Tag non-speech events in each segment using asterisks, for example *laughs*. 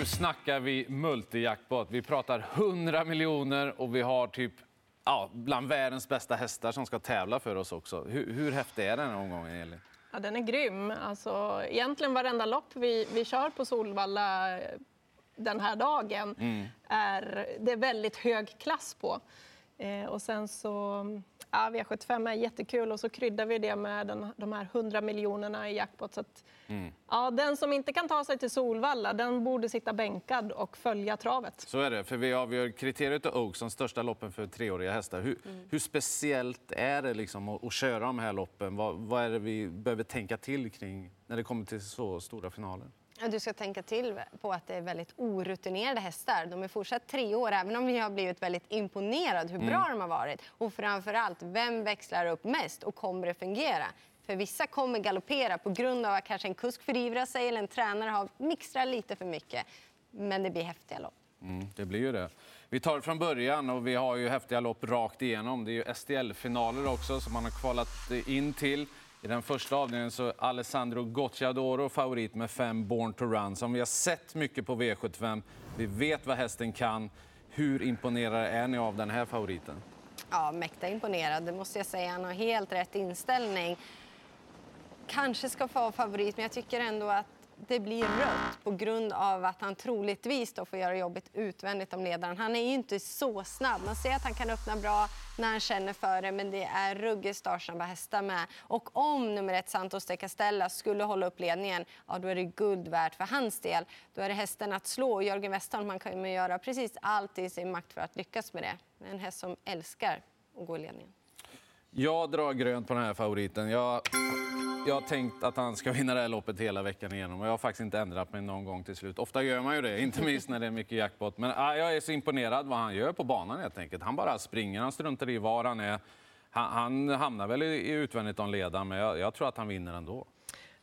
Nu snackar vi multijackpot. Vi pratar 100 miljoner och vi har typ ja, bland världens bästa hästar som ska tävla för oss också. Hur, hur häftig är den här omgången, Elin? Ja, den är grym. Alltså, egentligen varenda lopp vi, vi kör på Solvalla den här dagen mm. är det är väldigt hög klass på. Eh, och sen så Ja, V75 är jättekul och så kryddar vi det med den, de här 100 miljonerna i jackpot. Så att, mm. ja, den som inte kan ta sig till Solvalla den borde sitta bänkad och följa travet. Så är det, för vi avgör kriteriet och Oaks som största loppen för treåriga hästar. Hur, mm. hur speciellt är det liksom att, att, köra de här loppen? Vad, vad är det vi behöver tänka till kring när det kommer till så stora finaler? Du ska tänka till på att det är väldigt orutinerade hästar. De är fortsatt tre år, även om vi har blivit väldigt imponerade hur bra mm. de har varit. Och framför allt, vem växlar upp mest och kommer det fungera? För vissa kommer galoppera på grund av att kanske en kusk förivrar sig eller en tränare har mixtrat lite för mycket. Men det blir häftiga lopp. Mm, det blir ju det. Vi tar det från början och vi har ju häftiga lopp rakt igenom. Det är ju STL-finaler också som man har kvalat in till. I den första avdelningen så är Alessandro Gocciadoro favorit med fem Born to Run. Som vi har sett mycket på V75. Vi vet vad hästen kan. Hur imponerade är ni av den här favoriten? Ja, mäkta imponerad, det måste jag säga. Han har helt rätt inställning. Kanske ska få favorit, men jag tycker ändå att det blir rött på grund av att han troligtvis då får göra jobbet utvändigt om ledaren. Han är ju inte så snabb. Man ser att han kan öppna bra när han känner för det, men det är ruggigt startsnabba hästar med. Och om nummer ett Santos de Castella skulle hålla upp ledningen, ja, då är det guld värt för hans del. Då är det hästen att slå. Jörgen Westholm han kan ju göra precis allt i sin makt för att lyckas med det. En häst som älskar att gå i ledningen. Jag drar grönt på den här favoriten. Jag jag har tänkt att han ska vinna det här loppet hela veckan igenom och jag har faktiskt inte ändrat mig någon gång till slut. Ofta gör man ju det, inte minst när det är mycket jackpot. Men äh, jag är så imponerad vad han gör på banan helt enkelt. Han bara springer, han struntar i var han är. Han, han hamnar väl i, i utvändigt om ledaren, men jag, jag tror att han vinner ändå.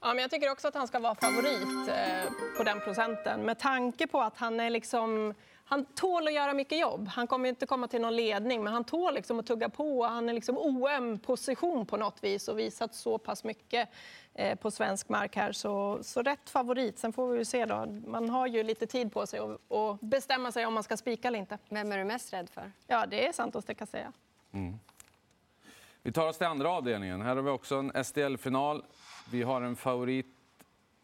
Ja, men jag tycker också att han ska vara favorit eh, på den procenten med tanke på att han är liksom han tål att göra mycket jobb. Han kommer inte komma till någon ledning, men han tål liksom att tugga på. Han är liksom OM position på något vis och visat så pass mycket eh, på svensk mark här. Så, så rätt favorit. Sen får vi se då. Man har ju lite tid på sig att bestämma sig om man ska spika eller inte. Vem är du mest rädd för? Ja, det är Santos de Casella. Mm. Vi tar oss till andra avdelningen. Här har vi också en SDL-final. Vi har en favorit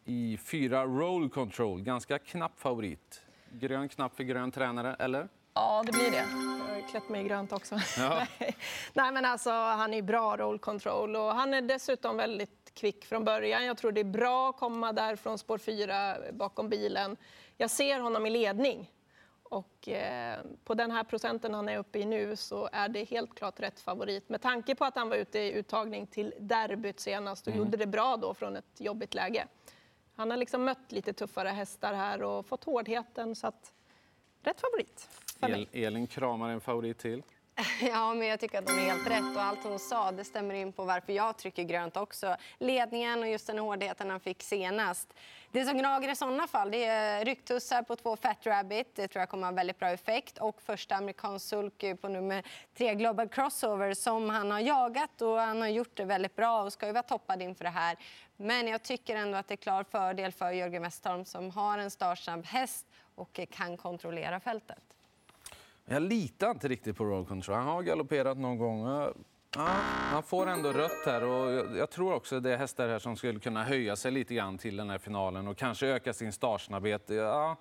i fyra roll control. Ganska knapp favorit. Grön knapp för grön tränare, eller? Ja, det blir det. Jag har klätt mig i grönt också. Ja. *laughs* Nej, men alltså, han är bra roll control och han är dessutom väldigt kvick från början. Jag tror det är bra att komma där från spår 4 bakom bilen. Jag ser honom i ledning. Och eh, på den här procenten han är uppe i nu så är det helt klart rätt favorit. Med tanke på att han var ute i uttagning till derbyt senast och mm. gjorde det bra då från ett jobbigt läge. Han har liksom mött lite tuffare hästar här och fått hårdheten. Så att, rätt favorit mig. Elin kramar en favorit till. *laughs* Ja, men jag tycker att hon är helt rätt och allt hon sa det stämmer in på varför jag trycker grönt också. Ledningen och just den hårdheten han fick senast. Det som gnager i sådana fall det är rycktussar på två Fat Rabbit. Det tror jag kommer ha väldigt bra effekt. Och första amerikansk sulky på nummer tre Global Crossover som han har jagat och han har gjort det väldigt bra och ska ju vara toppad inför det här. Men jag tycker ändå att det är klar fördel för Jörgen Westholm som har en startsnabb häst och kan kontrollera fältet. Jag litar inte riktigt på road control. Han har galopperat någon gång. Ja, han får ändå rött här och jag tror också det är hästar här som skulle kunna höja sig lite grann till den här finalen och kanske öka sin startsnabbhet. Ja,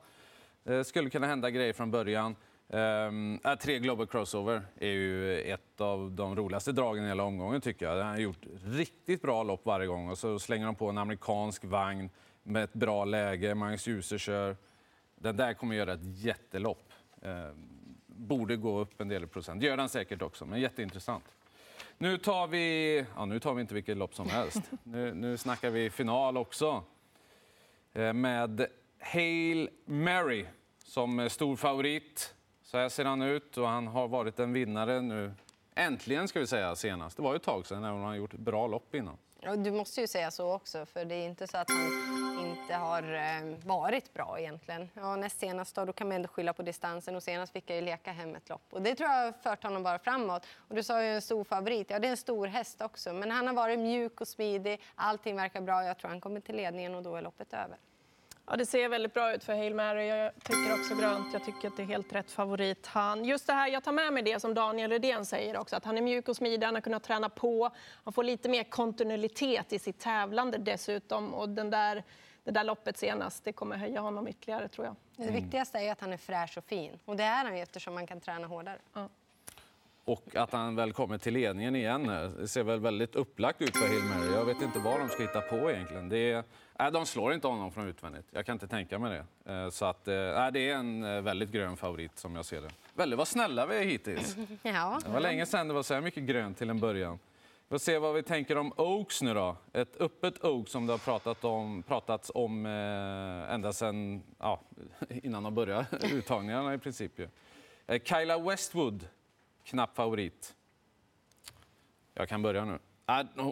det skulle kunna hända grejer från början. Um, äh, tre Global Crossover är ju ett av de roligaste dragen i hela omgången tycker jag. Han har gjort riktigt bra lopp varje gång och så slänger de på en amerikansk vagn med ett bra läge. Magnus Djuse kör. Den där kommer göra ett jättelopp. Ehm, Borde gå upp en del procent. Det gör den säkert också, men jätteintressant. Nu tar vi, ja, nu tar vi inte vilket lopp som helst. *laughs* Nu, nu snackar vi final också. Eh, med Hail Mary som stor favorit. Så här ser han ut och han har varit en vinnare nu. Äntligen ska vi säga senast. Det var ju ett tag sedan, även om han har gjort bra lopp innan. Du måste ju säga så också, för det är inte så att han inte har eh, varit bra egentligen. Ja, näst senast då, då kan man ändå skylla på distansen och senast fick jag ju leka hem ett lopp. Och det tror jag har fört honom bara framåt. Och du sa ju en stor favorit. Ja, det är en stor häst också, men han har varit mjuk och smidig. Allting verkar bra. Jag tror han kommer till ledningen och då är loppet över. Ja, det ser väldigt bra ut för Hail Mary. Jag tycker också grönt. Jag tycker att det är helt rätt favorit. Han, just det här, jag tar med mig det som Daniel Redén säger också, att han är mjuk och smidig, han har kunnat träna på. Han får lite mer kontinuitet i sitt tävlande dessutom. Och den där, det där loppet senast, det kommer höja honom ytterligare tror jag. Det viktigaste är att han är fräsch och fin. Och det är han ju eftersom man kan träna hårdare. Ja. Och att han väl kommer till ledningen igen. Det ser väl väldigt upplagt ut för Hill Mary. Jag vet inte vad de ska hitta på egentligen. Det är, nej, de slår inte honom från utvändigt. Jag kan inte tänka mig det. Eh, så att, nej, det är en eh, väldigt grön favorit som jag ser det. Väldigt vad snälla vi är hittills. *laughs* Ja. Det var länge sedan det var så här mycket grönt till en början. Vi får se vad vi tänker om Oaks nu då. Ett öppet Oaks som det har pratat om, pratats om eh, ända sedan ja, *laughs* innan de började *laughs* uttagningarna i princip. Ju. Eh, Kyla Westwood knapp favorit. Jag kan börja nu.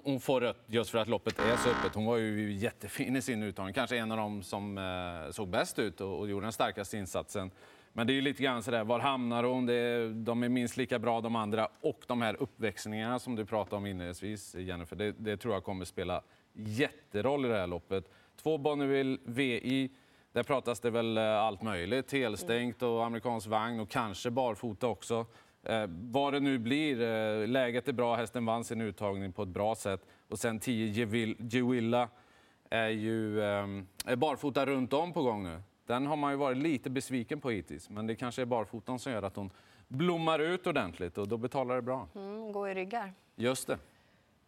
Hon får rött just för att loppet är så öppet. Hon var ju jättefin i sin uttagning. Kanske en av dem som eh, såg bäst ut och, gjorde den starkaste insatsen. Men det är ju lite grann sådär, var hamnar hon? Det, de är minst lika bra de andra. Och de här uppväxlingarna som du pratade om inledningsvis, Jennifer, det, det tror jag kommer spela jätteroll i det här loppet. Två Bonneville VI, där pratas det väl eh, allt möjligt. Helstängt och amerikansk vagn och kanske barfota också. Eh, vad det nu blir, eh, läget är bra, hästen vann sin uttagning på ett bra sätt. Och sen 10 Gewilla är ju eh, barfota runt om på gång nu. Den har man ju varit lite besviken på hittills, men det kanske är barfotan som gör att hon blommar ut ordentligt och då betalar det bra. Mm, gå i ryggar. Just det.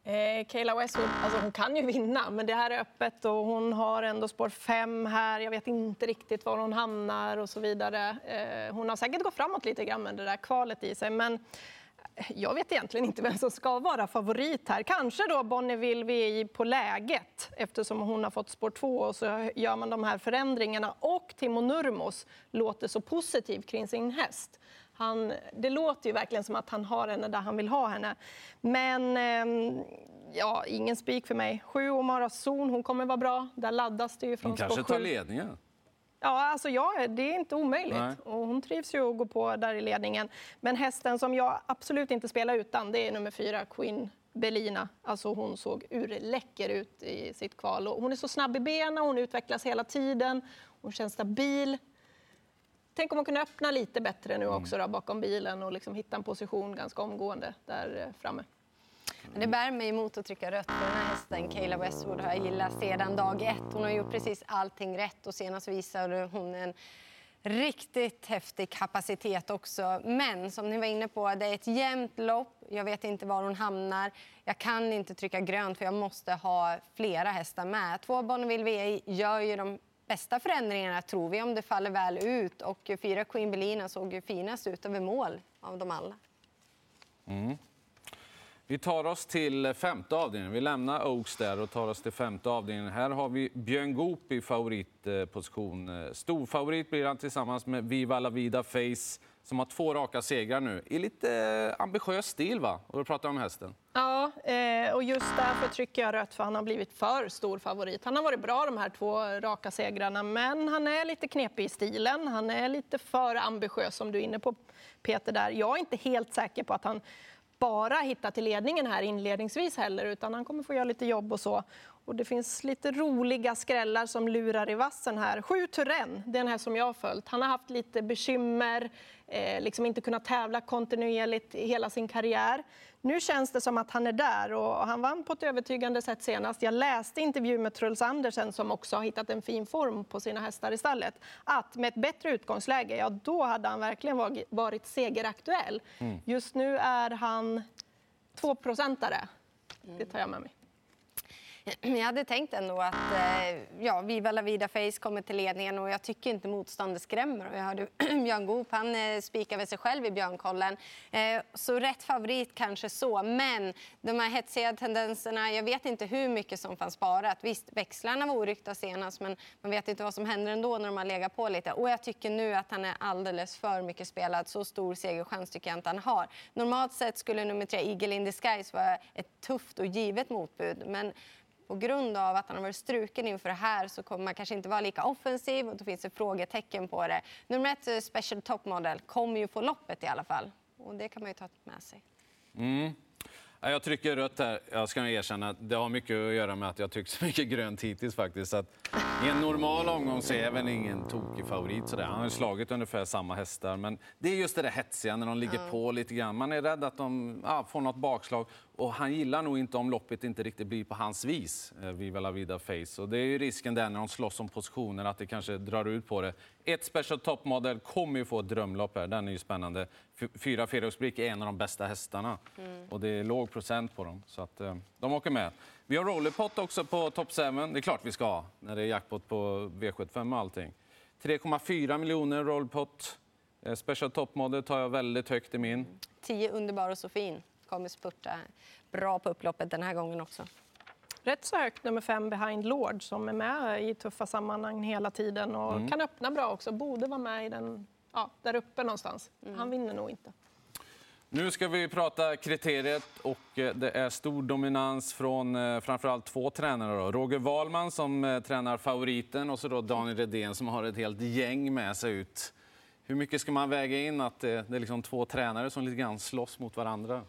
Eh, Kayla Westwood, alltså hon kan ju vinna, men det här är öppet och hon har ändå spår fem här. Jag vet inte riktigt var hon hamnar och så vidare. Eh, hon har säkert gått framåt lite grann med det där kvalet i sig, men eh, jag vet egentligen inte vem som ska vara favorit här. Kanske då Bonneville VI på läget eftersom hon har fått spår två och så gör man de här förändringarna. Och Timo Nurmos låter så positiv kring sin häst. Han, det låter ju verkligen som att han har henne där han vill ha henne. Men eh, ja, ingen spik för mig. Sju Omara Zon, hon kommer vara bra. Där laddas det ju från Hon kanske tar ledningen. Ja, alltså ja, det är inte omöjligt. Nej. Och hon trivs ju att gå på där i ledningen. Men hästen som jag absolut inte spelar utan, det är nummer fyra, Queen Belina. Alltså hon såg urläcker ut i sitt kval. Och hon är så snabb i benen, hon utvecklas hela tiden. Hon känns stabil. Tänk om hon kunde öppna lite bättre nu också då, bakom bilen och liksom hitta en position ganska omgående där eh, framme. Men Det bär mig emot att trycka rött för den här hästen. Kayla Westwood har jag gillat sedan dag ett. Hon har gjort precis allting rätt och senast visade hon en riktigt häftig kapacitet också. Men som ni var inne på, det är ett jämnt lopp. Jag vet inte var hon hamnar. Jag kan inte trycka grönt för jag måste ha flera hästar med. Två Bonneville VI gör ju de bästa förändringarna tror vi om det faller väl ut. Och fyra Queen Belina såg ju finast ut över mål av dem alla. Mm. Vi tar oss till femte avdelningen. Vi lämnar Oaks där och tar oss till femte avdelningen. Här har vi Björn Goop i favoritposition. Storfavorit blir han tillsammans med Viva La Vida Face som har två raka segrar nu i lite ambitiös stil. va? Och då pratar jag om hästen. Ja, eh, och just därför trycker jag rött för han har blivit för stor favorit. Han har varit bra de här två raka segrarna, men han är lite knepig i stilen. Han är lite för ambitiös som du är inne på Peter där. Jag är inte helt säker på att han bara hitta till ledningen här inledningsvis heller, utan han kommer få göra lite jobb och så. Och det finns lite roliga skrällar som lurar i vassen här. Sju Turén, den här som jag har följt. Han har haft lite bekymmer, eh, liksom inte kunnat tävla kontinuerligt i hela sin karriär. Nu känns det som att han är där och han vann på ett övertygande sätt senast. Jag läste intervju med Truls Andersen som också har hittat en fin form på sina hästar i stallet. Att med ett bättre utgångsläge, ja då hade han verkligen varit- segeraktuell. Just nu är han tvåprocentare. Det tar jag med mig. *clears throat* Jag hade tänkt ändå att eh, ja, Viva La Vida Face kommer till ledningen och jag tycker inte motståndet skrämmer. Och jag hörde *clears throat* Björn Goop, han eh, spikar väl sig själv i Björnkollen. Eh, så rätt favorit kanske så, men de här hetsiga tendenserna, jag vet inte hur mycket som fanns sparat. Visst, växlarna var oryckta senast, men man vet inte vad som händer ändå när de har legat på lite. Och jag tycker nu att han är alldeles för mycket spelad. Så stor segerchans tycker jag inte han har. Normalt sett skulle nummer tre Eagle in Disguise vara ett tufft och givet motbud, men på grund av att han har varit struken inför det här så kommer man kanske inte vara lika offensiv och då finns det frågetecken på det. Nummer ett, eh, Special Top Model, kommer ju få loppet i alla fall. Och det kan man ju ta med sig. Mm. Jag trycker rött här. Jag ska erkänna att det har mycket att göra med att jag tryckt så mycket grönt hittills faktiskt. Så att i en normal omgång så är väl ingen tokig favorit. Sådär. Han har slagit ungefär samma hästar. Men det är just det där hetsiga när de ligger ja. på lite grann. Man är rädd att de ja, får något bakslag. Och han gillar nog inte om loppet inte riktigt blir på hans vis, eh, Viva la vida face. Och det är ju risken där när de slåss om positioner att det kanske drar ut på det. Ett Special Top Model kommer ju få ett drömlopp här, den är ju spännande. Fyra Feriosbrick är en av de bästa hästarna mm. och det är låg procent på dem. Så att eh, de åker med. Vi har rollerpot också på Top 7. Det är klart vi ska ha när det är jackpot på V75 och allting. 3,4 miljoner rollpot. Eh, Special Top Model tar jag väldigt högt i min. 10 underbar och så fin. Kommer spurta bra på upploppet den här gången också. Rätt så högt nummer fem Behind Lord som är med i tuffa sammanhang hela tiden och mm. kan öppna bra också. Borde vara med i den, ja, där uppe någonstans. Mm. Han vinner nog inte. Nu ska vi prata kriteriet och eh, det är stor dominans från eh, framförallt två tränare. Då. Roger Wahlman som eh, tränar favoriten och så då Daniel Redén som har ett helt gäng med sig ut. Hur mycket ska man väga in att det, är liksom två tränare som lite grann slåss mot varandra?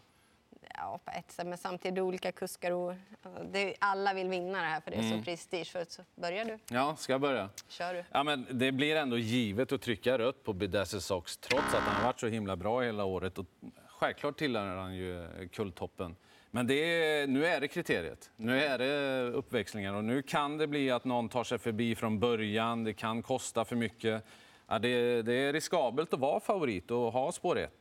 Ja, på ett sätt, men samtidigt olika kuskar. Och, det, alla vill vinna det här för det är mm. så prestige. Så börjar du. Ja, ska jag börja? Kör du. Ja, men det blir ändå givet att trycka rött på Bedazzle Sox trots att han har varit så himla bra hela året. Och självklart tillhör han ju kulltoppen. Men det är, nu är det kriteriet. Nu är det uppväxlingar och nu kan det bli att någon tar sig förbi från början. Det kan kosta för mycket. Ja, det, det, är riskabelt att vara favorit och ha spår 1.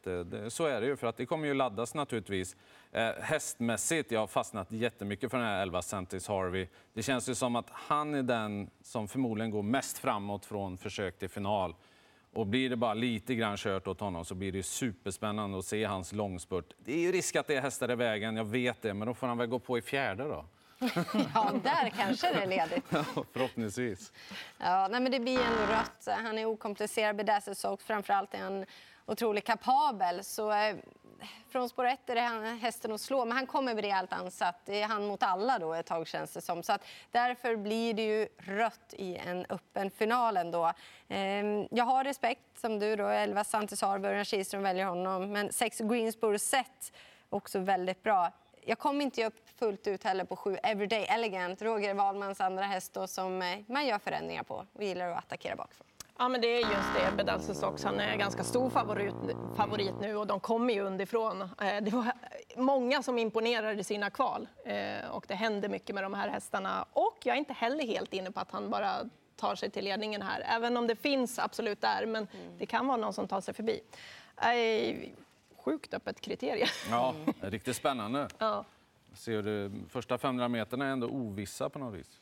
Så är det ju, för att det kommer ju laddas naturligtvis. Eh, hästmässigt, jag har fastnat jättemycket för den här 11 Centis Harvey. Det känns ju som att han är den som förmodligen går mest framåt från försök till final. Och blir det bara lite grann kört åt honom så blir det superspännande att se hans långspurt. Det är ju risk att det är hästar i vägen, jag vet det, men då får han väl gå på i fjärde då. *laughs* ja, där kanske det är ledigt. *laughs* Ja, förhoppningsvis. Ja, nej, men det blir ändå rött. Han är okomplicerad, sox. Framförallt är han otroligt kapabel. Så eh, från spår ett är det han, hästen att slå, men han kommer rejält ansatt. Det är han mot alla då ett tag känns det som. Så att därför blir det ju rött i en öppen final ändå. Ehm, jag har respekt som du då, 11 Santis har, Början Kihlström väljer honom, men 6 Greensboro Set också väldigt bra. Jag kommer inte upp fullt ut heller på 7 Everyday Elegant, Roger Wahlmans andra häst då, som eh, man gör förändringar på och gillar att attackera bakifrån. Ja, men det är just det. Bedances också. Han är ganska stor favorit, favorit nu och de kommer ju underifrån. Eh, det var många som imponerade i sina kval eh, och det händer mycket med de här hästarna. Och jag är inte heller helt inne på att han bara tar sig till ledningen här, även om det finns absolut där. Men mm. det kan vara någon som tar sig förbi. Sjukt öppet kriterie. Ja, *laughs* riktigt spännande. Ja. Ser du, första 500 meterna är ändå ovissa på något vis.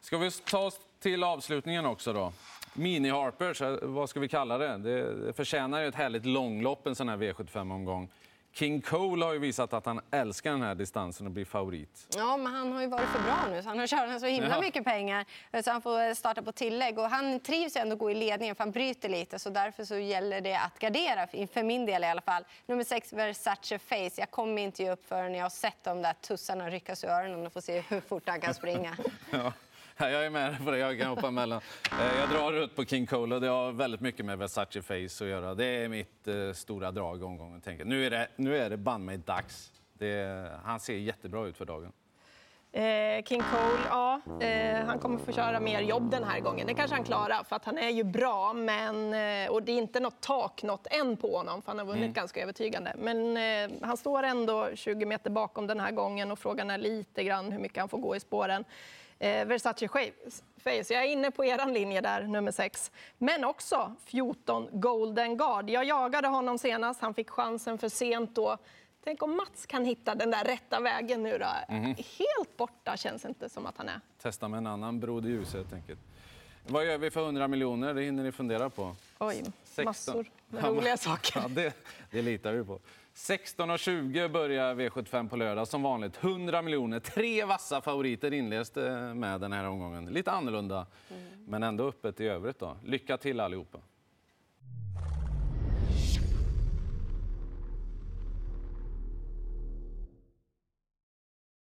Ska vi ta oss till avslutningen också då? Mini-Harpers, vad ska vi kalla det? Det förtjänar ju ett härligt långlopp en sån här V75-omgång. King Cole har ju visat att han älskar den här distansen och blir favorit. Ja, men han har ju varit för bra nu. Så han har kört så himla ja. mycket pengar. Så han får starta på tillägg. Och han trivs ju ändå att gå i ledningen för han bryter lite. Så därför så gäller det att gardera, för min del i alla fall. Nummer sex, Versace Face. Jag kommer inte ge upp förrän jag har sett de där tussarna ryckas ur öronen och får se hur fort han kan springa. *laughs* ja. *laughs* Jag är med på det, jag kan hoppa emellan. Eh, jag drar ut på King Cole och det har väldigt mycket med Versace Face att göra. Det är mitt eh, stora drag i omgången. Tänker. Nu är det, nu är det banne mig dags. Det, han ser jättebra ut för dagen. Eh, King Cole, ja, eh, han kommer få köra mer jobb den här gången. Det kanske han klarar, för att han är ju bra. Men, och det är inte något tak något än på honom, för han har vunnit mm. ganska övertygande. Men eh, han står ändå 20 meter bakom den här gången och frågan är lite grann hur mycket han får gå i spåren Versace Face. Jag är inne på er linje där, nummer 6. Men också 14 Golden Guard. Jag jagade honom senast, han fick chansen för sent då. Tänk om Mats kan hitta den där rätta vägen nu då. Mm. Helt borta känns det inte som att han är. Testa med en annan Broder Ljuse helt enkelt. Vad gör vi för 100 miljoner? Det hinner ni fundera på. Oj, 16. massor med roliga saker. *laughs* Ja, det, det litar vi på. 16.20 börjar V75 på lördag som vanligt. 100 miljoner. Tre vassa favoriter inleds med den här omgången. Lite annorlunda, mm. men ändå öppet i övrigt. Då. Lycka till allihopa.